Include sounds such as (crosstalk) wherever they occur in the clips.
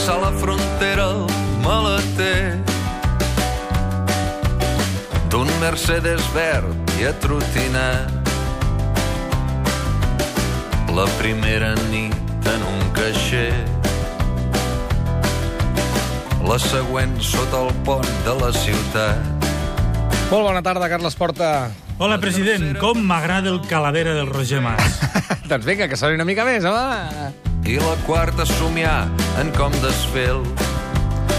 Passar la frontera al maleter d'un Mercedes verd i atrotinat la primera nit en un caixer la següent sota el pont de la ciutat Molt bona tarda, Carles Porta. Hola, president. Com m'agrada el calavera del Roger Mas. (laughs) doncs vinga, que soni una mica més, home. I la quarta somiar en com desfer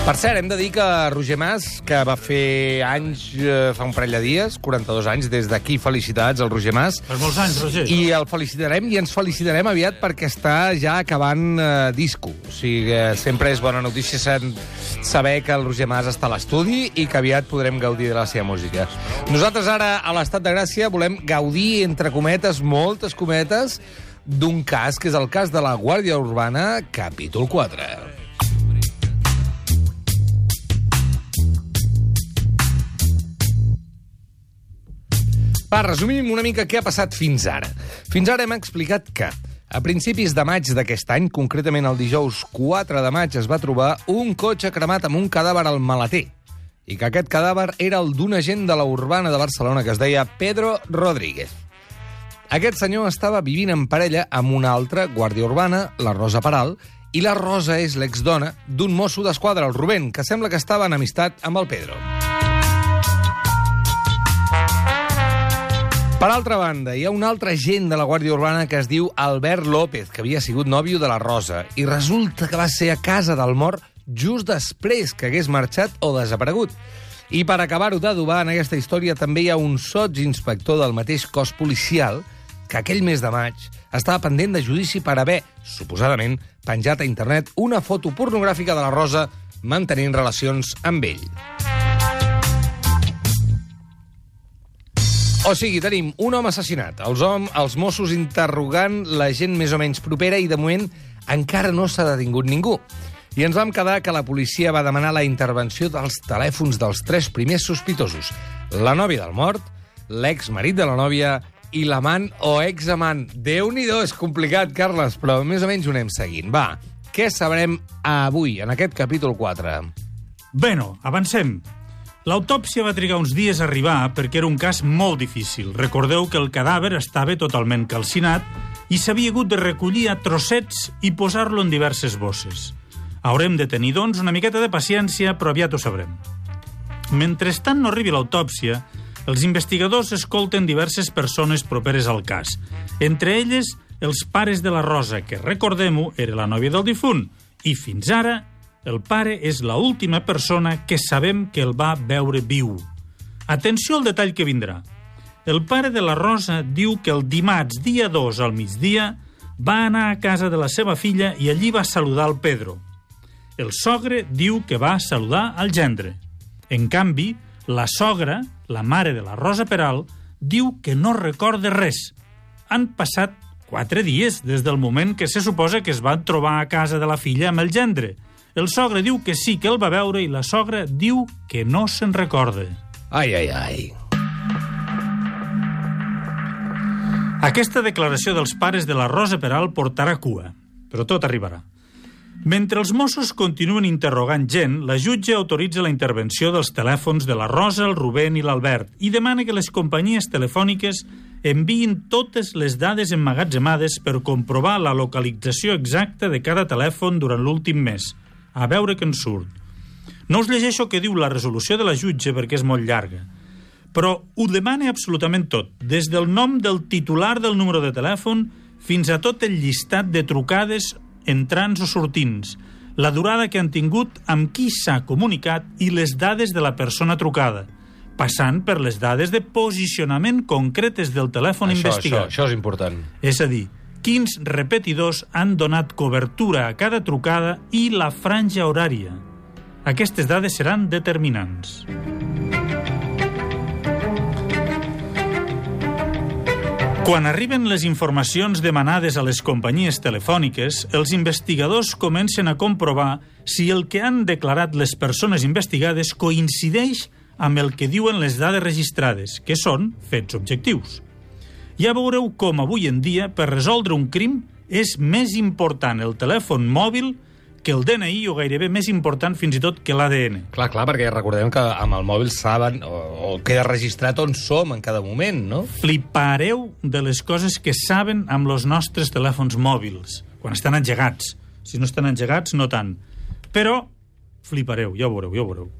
Per cert, hem de dir que Roger Mas, que va fer anys eh, fa un parell de dies, 42 anys, des d'aquí felicitats al Roger Mas. Per molts anys, Roger. I el felicitarem i ens felicitarem aviat perquè està ja acabant eh, disco. O sigui, que sempre és bona notícia saber que el Roger Mas està a l'estudi i que aviat podrem gaudir de la seva música. Nosaltres ara, a l'Estat de Gràcia, volem gaudir, entre cometes, moltes cometes, d'un cas, que és el cas de la Guàrdia Urbana, capítol 4. Va, resumim una mica què ha passat fins ara. Fins ara hem explicat que a principis de maig d'aquest any, concretament el dijous 4 de maig, es va trobar un cotxe cremat amb un cadàver al maleter i que aquest cadàver era el d'un agent de la urbana de Barcelona que es deia Pedro Rodríguez. Aquest senyor estava vivint en parella amb una altra guàrdia urbana, la Rosa Peral, i la Rosa és l'exdona d'un mosso d'esquadra, el Rubén, que sembla que estava en amistat amb el Pedro. Per altra banda, hi ha un altre agent de la Guàrdia Urbana que es diu Albert López, que havia sigut nòvio de la Rosa, i resulta que va ser a casa del mort just després que hagués marxat o desaparegut. I per acabar-ho d'adobar en aquesta història també hi ha un sots inspector del mateix cos policial que aquell mes de maig estava pendent de judici per haver, suposadament, penjat a internet una foto pornogràfica de la Rosa mantenint relacions amb ell. O sigui, tenim un home assassinat, els, hom, els Mossos interrogant la gent més o menys propera i, de moment, encara no s'ha detingut ningú. I ens vam quedar que la policia va demanar la intervenció dels telèfons dels tres primers sospitosos. La nòvia del mort, l'ex-marit de la nòvia i l'amant o examant. Déu-n'hi-do, és complicat, Carles, però més o menys ho anem seguint. Va, què sabrem avui, en aquest capítol 4? Bueno, avancem. L'autòpsia va trigar uns dies a arribar perquè era un cas molt difícil. Recordeu que el cadàver estava totalment calcinat i s'havia hagut de recollir a trossets i posar-lo en diverses bosses. Haurem de tenir, doncs, una miqueta de paciència, però aviat ho sabrem. Mentrestant no arribi l'autòpsia, els investigadors escolten diverses persones properes al cas. Entre elles, els pares de la Rosa, que, recordem-ho, era la nòvia del difunt, i fins ara el pare és la última persona que sabem que el va veure viu. Atenció al detall que vindrà. El pare de la Rosa diu que el dimarts, dia 2 al migdia, va anar a casa de la seva filla i allí va saludar el Pedro. El sogre diu que va saludar al gendre. En canvi, la sogra, la mare de la Rosa Peral, diu que no recorda res. Han passat quatre dies des del moment que se suposa que es van trobar a casa de la filla amb el gendre. El sogre diu que sí que el va veure i la sogra diu que no se'n recorda. Ai, ai, ai. Aquesta declaració dels pares de la Rosa Peral portarà cua, però tot arribarà. Mentre els Mossos continuen interrogant gent, la jutge autoritza la intervenció dels telèfons de la Rosa, el Rubén i l'Albert i demana que les companyies telefòniques enviïn totes les dades emmagatzemades per comprovar la localització exacta de cada telèfon durant l'últim mes. A veure què en surt. No us llegeixo què diu la resolució de la jutge perquè és molt llarga, però ho demana absolutament tot, des del nom del titular del número de telèfon fins a tot el llistat de trucades entrants o sortins, la durada que han tingut amb qui s'ha comunicat i les dades de la persona trucada, passant per les dades de posicionament concretes del telèfon Això, això, investigat. això és important. És a dir, quins repetidors han donat cobertura a cada trucada i la franja horària. Aquestes dades seran determinants. Quan arriben les informacions demanades a les companyies telefòniques, els investigadors comencen a comprovar si el que han declarat les persones investigades coincideix amb el que diuen les dades registrades, que són fets objectius. Ja veureu com avui en dia, per resoldre un crim, és més important el telèfon mòbil que el DNI o gairebé més important fins i tot que l'ADN. Clar, clar, perquè recordem que amb el mòbil saben o, o queda registrat on som en cada moment, no? Flipareu de les coses que saben amb els nostres telèfons mòbils, quan estan engegats. Si no estan engegats, no tant. Però flipareu, ja ho veureu, ja ho veureu.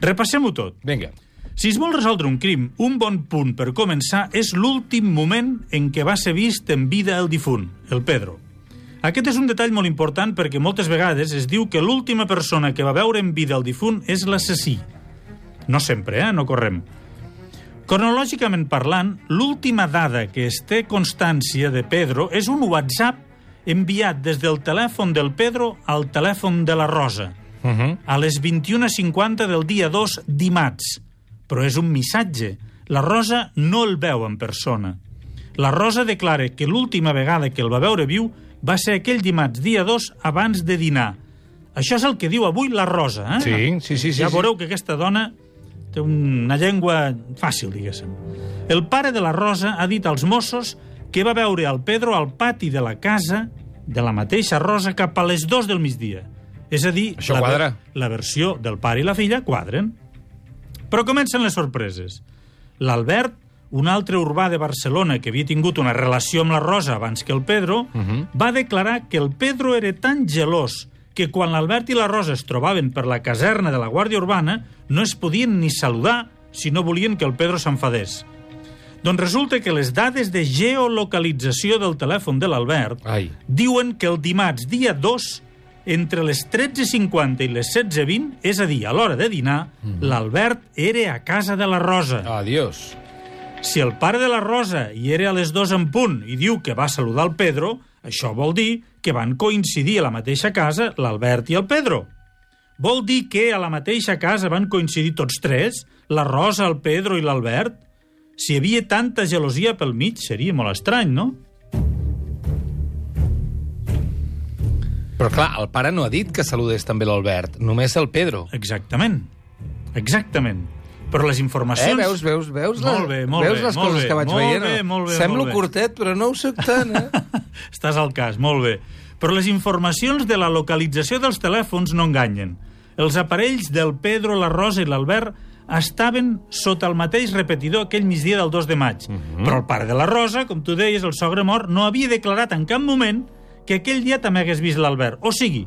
Repassem-ho tot. Vinga. Si es vol resoldre un crim, un bon punt per començar és l'últim moment en què va ser vist en vida el difunt, el Pedro. Aquest és un detall molt important perquè moltes vegades es diu que l'última persona que va veure en vida el difunt és l'assassí. No sempre, eh? No correm. Cronològicament parlant, l'última dada que es té constància de Pedro és un WhatsApp enviat des del telèfon del Pedro al telèfon de la Rosa, Uh -huh. a les 21.50 del dia 2 dimarts. Però és un missatge. La Rosa no el veu en persona. La Rosa declara que l'última vegada que el va veure viu va ser aquell dimarts, dia 2, abans de dinar. Això és el que diu avui la Rosa, eh? Sí, sí, sí, sí, Ja sí. veureu que aquesta dona té una llengua fàcil, diguéssim. El pare de la Rosa ha dit als Mossos que va veure el Pedro al pati de la casa de la mateixa Rosa cap a les 2 del migdia. És a dir, Això la, quadra. la versió del pare i la filla quadren. Però comencen les sorpreses. L'Albert, un altre urbà de Barcelona que havia tingut una relació amb la Rosa abans que el Pedro, va declarar que el Pedro era tan gelós que quan l'Albert i la Rosa es trobaven per la caserna de la Guàrdia Urbana no es podien ni saludar si no volien que el Pedro s'enfadés. Doncs resulta que les dades de geolocalització del telèfon de l'Albert diuen que el dimarts dia 2 entre les 13.50 i les 16.20, és a dir, a l'hora de dinar, l'Albert era a casa de la Rosa. Adiós. Si el pare de la Rosa hi era a les 2 en punt i diu que va saludar el Pedro, això vol dir que van coincidir a la mateixa casa l'Albert i el Pedro. Vol dir que a la mateixa casa van coincidir tots tres, la Rosa, el Pedro i l'Albert? Si hi havia tanta gelosia pel mig, seria molt estrany, no? Però clar, el pare no ha dit que saludés també l'Albert, només el Pedro. Exactament. Exactament. Però les Eh, informacions... veus, veus, veus, Molt bé, molt veus bé, les molt coses bé, que vaig molt veient? bé, molt bé, Semblo molt bé. curtet, però no ho soc tant, eh? (laughs) Estàs al cas, molt bé. Però les informacions de la localització dels telèfons no enganyen. Els aparells del Pedro, la Rosa i l'Albert estaven sota el mateix repetidor aquell migdia del 2 de maig. Però el pare de la Rosa, com tu deies, el sogre mort, no havia declarat en cap moment que aquell dia també hagués vist l'Albert. O sigui,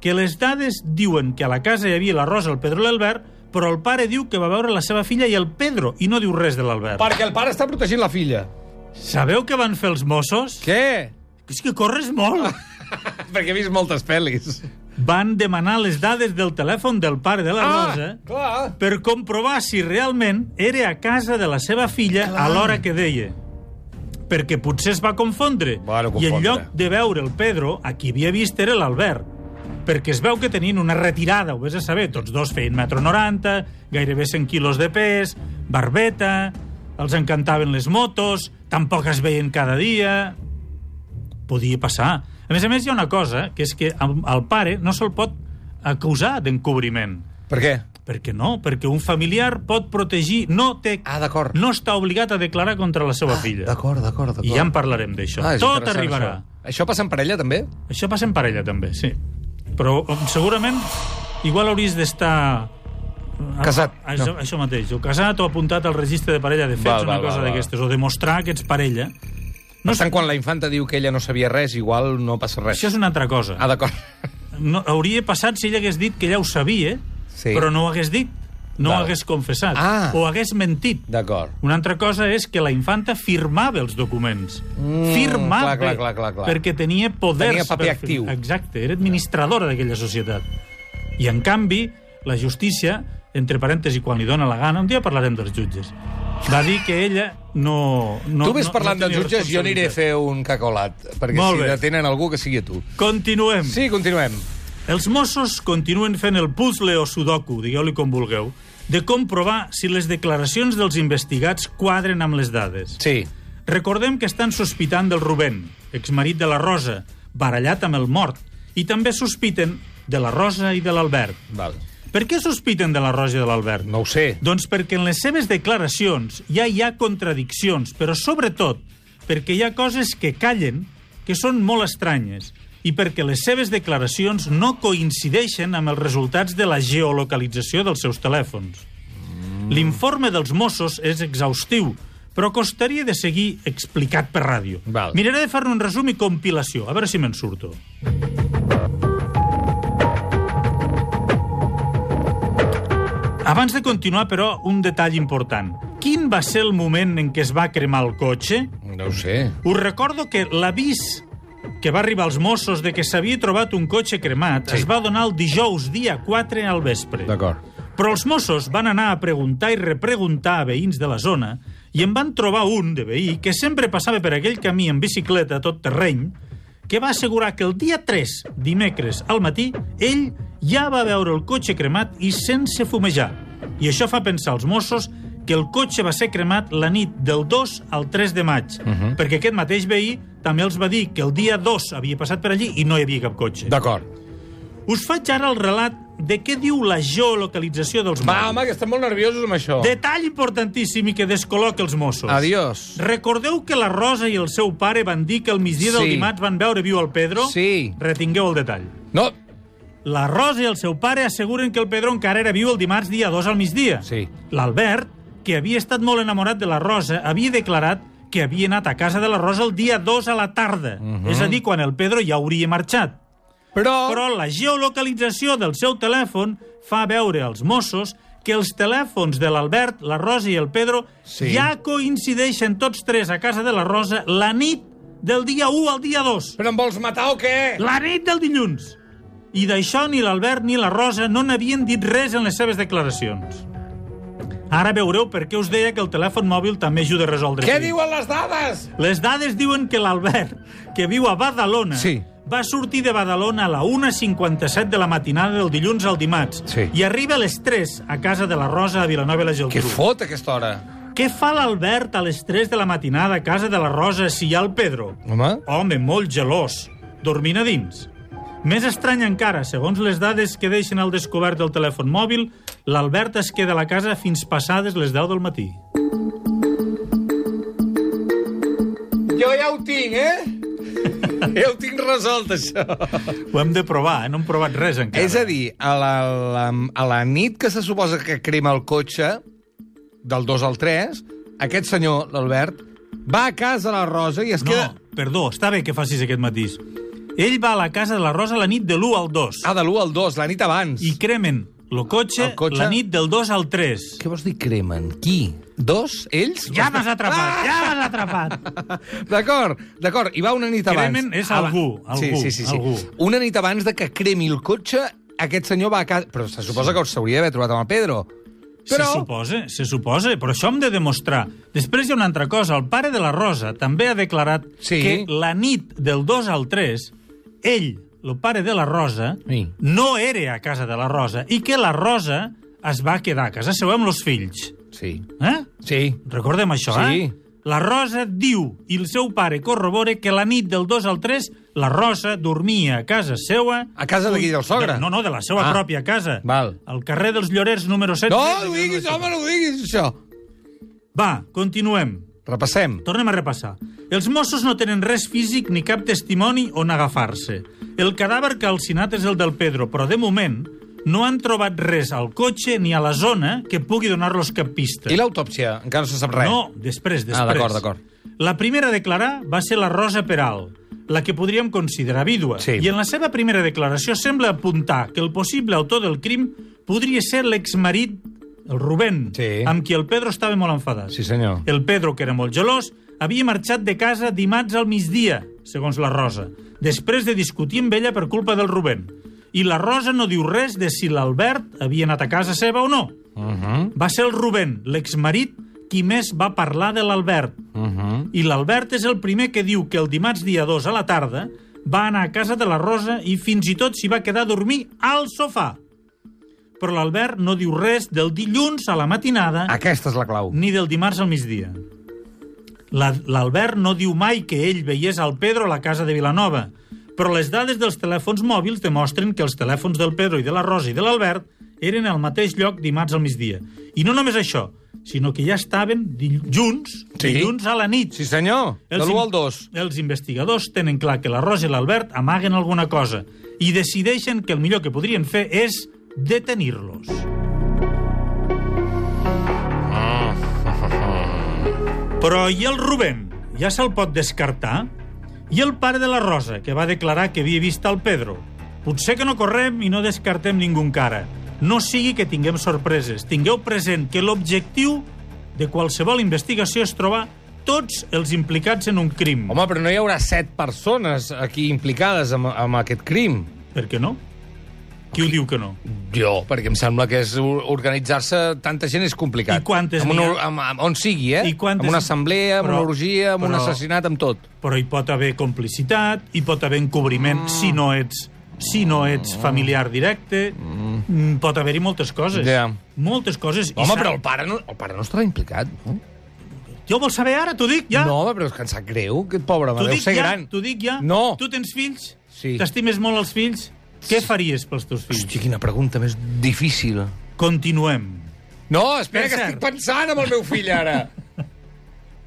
que les dades diuen que a la casa hi havia la Rosa, el Pedro i l'Albert, però el pare diu que va veure la seva filla i el Pedro, i no diu res de l'Albert. Perquè el pare està protegint la filla. Sabeu què van fer els Mossos? Què? És que corres molt. (laughs) Perquè he vist moltes pel·lis. van demanar les dades del telèfon del pare de la Rosa Ah, clar. per comprovar si realment era a casa de la seva filla a l'hora que deia. Perquè potser es va confondre. Bueno, I en confondre. lloc de veure el Pedro, a qui havia vist era l'Albert. Perquè es veu que tenien una retirada, ho vés a saber, tots dos feien metro 90, gairebé 100 quilos de pes, barbeta, els encantaven les motos, tampoc es veien cada dia... Podia passar. A més a més, hi ha una cosa, que és que al al pare no se'l pot acusar d'encobriment. Per què? Perquè no, perquè un familiar pot protegir, no té... Ah, d'acord. No està obligat a declarar contra la seva filla. D'acord, d'acord, d'acord. I ja en parlarem d'això. Ah, Tot arribarà. Això. això passa en parella, també? Això passa en parella, també, sí. Però segurament igual hauries d'estar... a- Casat, Això, no. això mateix, o casat o apuntat al registre de parella de fets, Val, una val, cosa d'aquestes, o demostrar que ets parella. No per tant, quan la infanta diu que ella no sabia res, igual no passa res. Això és una altra cosa. Ah, d'acord. No, hauria passat si ella hagués dit que ella ho sabia, Sí. però no ho hagués dit, no Val. hagués confessat, Ah. o hagués mentit. D'acord. Una altra cosa és que la infanta firmava els documents. Mm, firmava. clar, clar, clar, clar, clar. Perquè tenia poders. Tenia paper per actiu. Exacte, era administradora d'aquella societat. I, en canvi, la justícia, entre parèntesi, quan li dona la gana, un dia parlarem dels jutges, va dir que ella no... no tu no, parlant no de tenia jutges, jo aniré a fer un cacolat, perquè Molt si bé. detenen algú, que sigui tu. Continuem. Sí, continuem. Els Mossos continuen fent el puzzle o sudoku, digueu-li com vulgueu, de comprovar si les declaracions dels investigats quadren amb les dades. Sí. Recordem que estan sospitant del Rubén, exmarit de la Rosa, barallat amb el mort, i també sospiten de la Rosa i de l'Albert. Val. Per què sospiten de la Rosa i de l'Albert? No ho sé. Doncs perquè en les seves declaracions ja hi ha contradiccions, però sobretot perquè hi ha coses que callen que són molt estranyes i perquè les seves declaracions no coincideixen amb els resultats de la geolocalització dels seus telèfons. L'informe dels Mossos és exhaustiu, però costaria de seguir explicat per ràdio. Val. Miraré de fer-ne un resum i compilació, a veure si me'n surto. Abans de continuar, però, un detall important. Quin va ser el moment en què es va cremar el cotxe? No ho sé. Us recordo que l'avís que va arribar als Mossos de que s'havia trobat un cotxe cremat Sí. es va donar el dijous, dia 4 al vespre. D'acord. Però els Mossos van anar a preguntar i repreguntar a veïns de la zona i en van trobar un de veí que sempre passava per aquell camí en bicicleta tot terreny que va assegurar que el dia 3, dimecres al matí, ell ja va veure el cotxe cremat i sense fumejar. I això fa pensar als Mossos que el cotxe va ser cremat la nit del 2 al 3 de maig, uh -huh. perquè aquest mateix veí també els va dir que el dia 2 havia passat per allí i no hi havia cap cotxe. D'acord. Us faig ara el relat de què diu la geolocalització dels Va, mòbils. home, que estem molt nerviosos amb això. Detall importantíssim i que descol·loca els Mossos. Adiós. Recordeu que la Rosa i el seu pare van dir que el migdia del Sí. dimarts van veure viu el Pedro? Sí. Retingueu el detall. No. La Rosa i el seu pare asseguren que el Pedro encara era viu el dimarts dia 2 al migdia. Sí. L'Albert, que havia estat molt enamorat de la Rosa, havia declarat que havia anat a casa de la Rosa el dia 2 a la tarda. Mhm. És a dir, quan el Pedro ja hauria marxat. Però... Però la geolocalització del seu telèfon fa veure als Mossos que els telèfons de l'Albert, la Rosa i el Pedro Sí. ja coincideixen tots tres a casa de la Rosa la nit del dia 1 al dia 2. Però em vols matar o què? La nit del dilluns. I d'això ni l'Albert ni la Rosa no n'havien dit res en les seves declaracions. Ara veureu per què us deia que el telèfon mòbil també ajuda a resoldre Què diuen les dades? Les dades diuen que l'Albert, que viu a Badalona, Sí. va sortir de Badalona a la 1.57 de la matinada del dilluns al dimarts Sí. i arriba a les 3 a casa de la Rosa a Vilanova i la Geltrú. Què fot aquesta hora? Què fa l'Albert a les 3 de la matinada a casa de la Rosa si hi ha el Pedro? Home? Home, molt gelós, dormint a dins. Més estrany encara, segons les dades que deixen al descobert del telèfon mòbil, l'Albert es queda a la casa fins passades les 10 del matí. Jo ja ho tinc, eh? (laughs) ja ho tinc resolt, això. Ho hem de provar, eh? no hem provat res encara. És a dir, a la, la, a la nit que se suposa que crema el cotxe, del 2 al 3, aquest senyor, l'Albert, va a casa de la Rosa i es No, queda... perdó, està bé que facis aquest matís. Ell va a la casa de la Rosa la nit de l'1 al 2 Ah, de l'1 al 2, la nit abans. i cremen el cotxe, El cotxe? la nit del 2 al 3. Què vols dir cremen? Qui? Dos? Ells? Ja m'has atrapat, ja m'has atrapat. (laughs) D'acord, d'acord. I va una nit abans. Cremen és Aba- algú, sí, algú, sí, sí, sí. algú. Una nit abans de que cremi el cotxe, aquest senyor va a casa... Però se suposa que s'hauria d'haver trobat amb el Pedro. Però... Se suposa, se suposa, però això hem de demostrar. Després hi ha una altra cosa. El pare de la Rosa també ha declarat Sí. que la nit del 2 al 3, ell, el pare de la Rosa, Sí. no era a casa de la Rosa i que la Rosa es va quedar a casa seva amb els fills. Sí. Eh? Sí. Recordem això, Sí. eh? La Rosa diu, i el seu pare corrobora, que la nit del 2 al 3 la Rosa dormia a casa seua... A casa de qui, del sogre? De, no, no, de la seva Ah. pròpia casa. Val. Al carrer dels Llorers, número 7. No ho diguis, home, no ho diguis, això. Va, continuem. Repassem. Tornem a repassar. Els Mossos no tenen res físic ni cap testimoni on agafar-se. El cadàver calcinat és el del Pedro, però de moment no han trobat res al cotxe ni a la zona que pugui donar-los cap pista. I l'autòpsia? Encara no se sap res. No, després, després. Ah, d'acord, d'acord. La primera a declarar va ser la Rosa Peral, la que podríem considerar vídua. Sí. I en la seva primera declaració sembla apuntar que el possible autor del crim podria ser l'exmarit, el Rubén, Sí. amb qui el Pedro estava molt enfadat. Sí, senyor. El Pedro, que era molt gelós, havia marxat de casa dimarts al migdia, segons la Rosa, després de discutir amb ella per culpa del Rubén. I la Rosa no diu res de si l'Albert havia anat a casa seva o no. Uh -huh. Va ser el Rubén, l'exmarit, qui més va parlar de l'Albert. Uh -huh. I l'Albert és el primer que diu que el dimarts dia 2 a la tarda va anar a casa de la Rosa i fins i tot s'hi va quedar a dormir al sofà. Però l'Albert no diu res del dilluns a la matinada Aquesta és la clau. ni del dimarts al migdia. La- L'Albert no diu mai que ell veiés al Pedro a la casa de Vilanova, però les dades dels telèfons mòbils demostren que els telèfons del Pedro i de la Rosa i de l'Albert eren al mateix lloc dimarts al migdia. I no només això, sinó que ja estaven junts, Sí. dilluns a la nit. Sí, senyor. De Els l'1 in- al 2. Els investigadors tenen clar que la Rosa i l'Albert amaguen alguna cosa i decideixen que el millor que podrien fer és detenir-los. Però i el Rubén? Ja se'l pot descartar? I el pare de la Rosa, que va declarar que havia vist el Pedro? Potser que no correm i no descartem ningú encara. No sigui que tinguem sorpreses. Tingueu present que l'objectiu de qualsevol investigació és trobar tots els implicats en un crim. Home, però no hi haurà set persones aquí implicades amb, amb aquest crim. Per què no? Qui ho diu que no? Jo, perquè em sembla que és or- organitzar-se tanta gent és complicat. I quantes amb una, ha? amb, amb, on sigui, eh? I quantes- Amb una assemblea, amb Però- una orgia, amb un però- assassinat, amb tot. Però hi pot haver complicitat, hi pot haver encobriment si no ets si no ets familiar directe, mm. pot haver-hi moltes coses. Ja. Moltes coses. Home, però el pare no, el pare no estarà implicat, no? Jo vols saber ara? T'ho dic ja? No, home, però és que em sap greu, aquest pobre, T'ho deu ser ja? gran. T'ho dic ja? No. Tu tens fills? Sí. T'estimes molt els fills? Què faries pels teus fills? Hòstia, quina pregunta més difícil. Continuem. No, espera, Per que estic pensant amb el meu fill, ara. (laughs)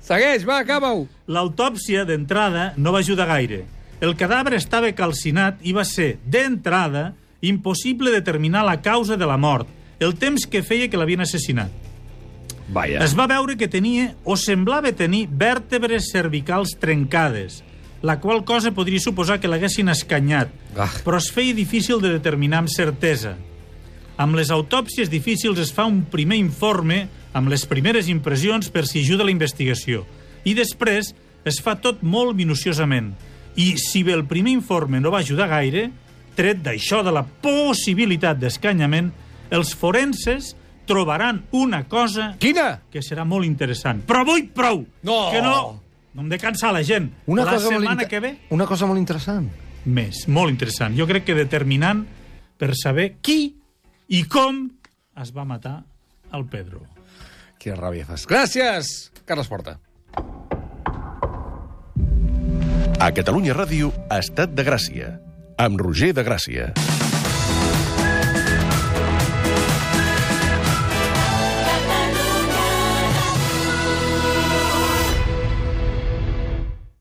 Segueix, va, acaba-ho. L'autòpsia, d'entrada, no va ajudar gaire. El cadàver estava calcinat i va ser, d'entrada, impossible determinar la causa de la mort, el temps que feia que l'havien assassinat. Vaja. Es va veure que tenia, o semblava tenir, vèrtebres cervicals trencades, la qual cosa podria suposar que l'haguessin escanyat, Ah. però es feia difícil de determinar amb certesa. Amb les autòpsies difícils es fa un primer informe amb les primeres impressions per si ajuda la investigació. I després es fa tot molt minuciosament. I si bé el primer informe no va ajudar gaire, tret d'això de la possibilitat d'escanyament, els forenses trobaran una cosa Quina? que serà molt interessant. Però avui prou! No! Que no! No hem de cansar la gent. Una la cosa molt setmana inter- que ve, Una cosa molt interessant. més. Molt interessant. Jo crec que determinant per saber qui i com es va matar el Pedro. Quina ràbia fas. Gràcies, Carles Porta. A Catalunya Ràdio, Estat de Gràcia, amb Roger de Gràcia.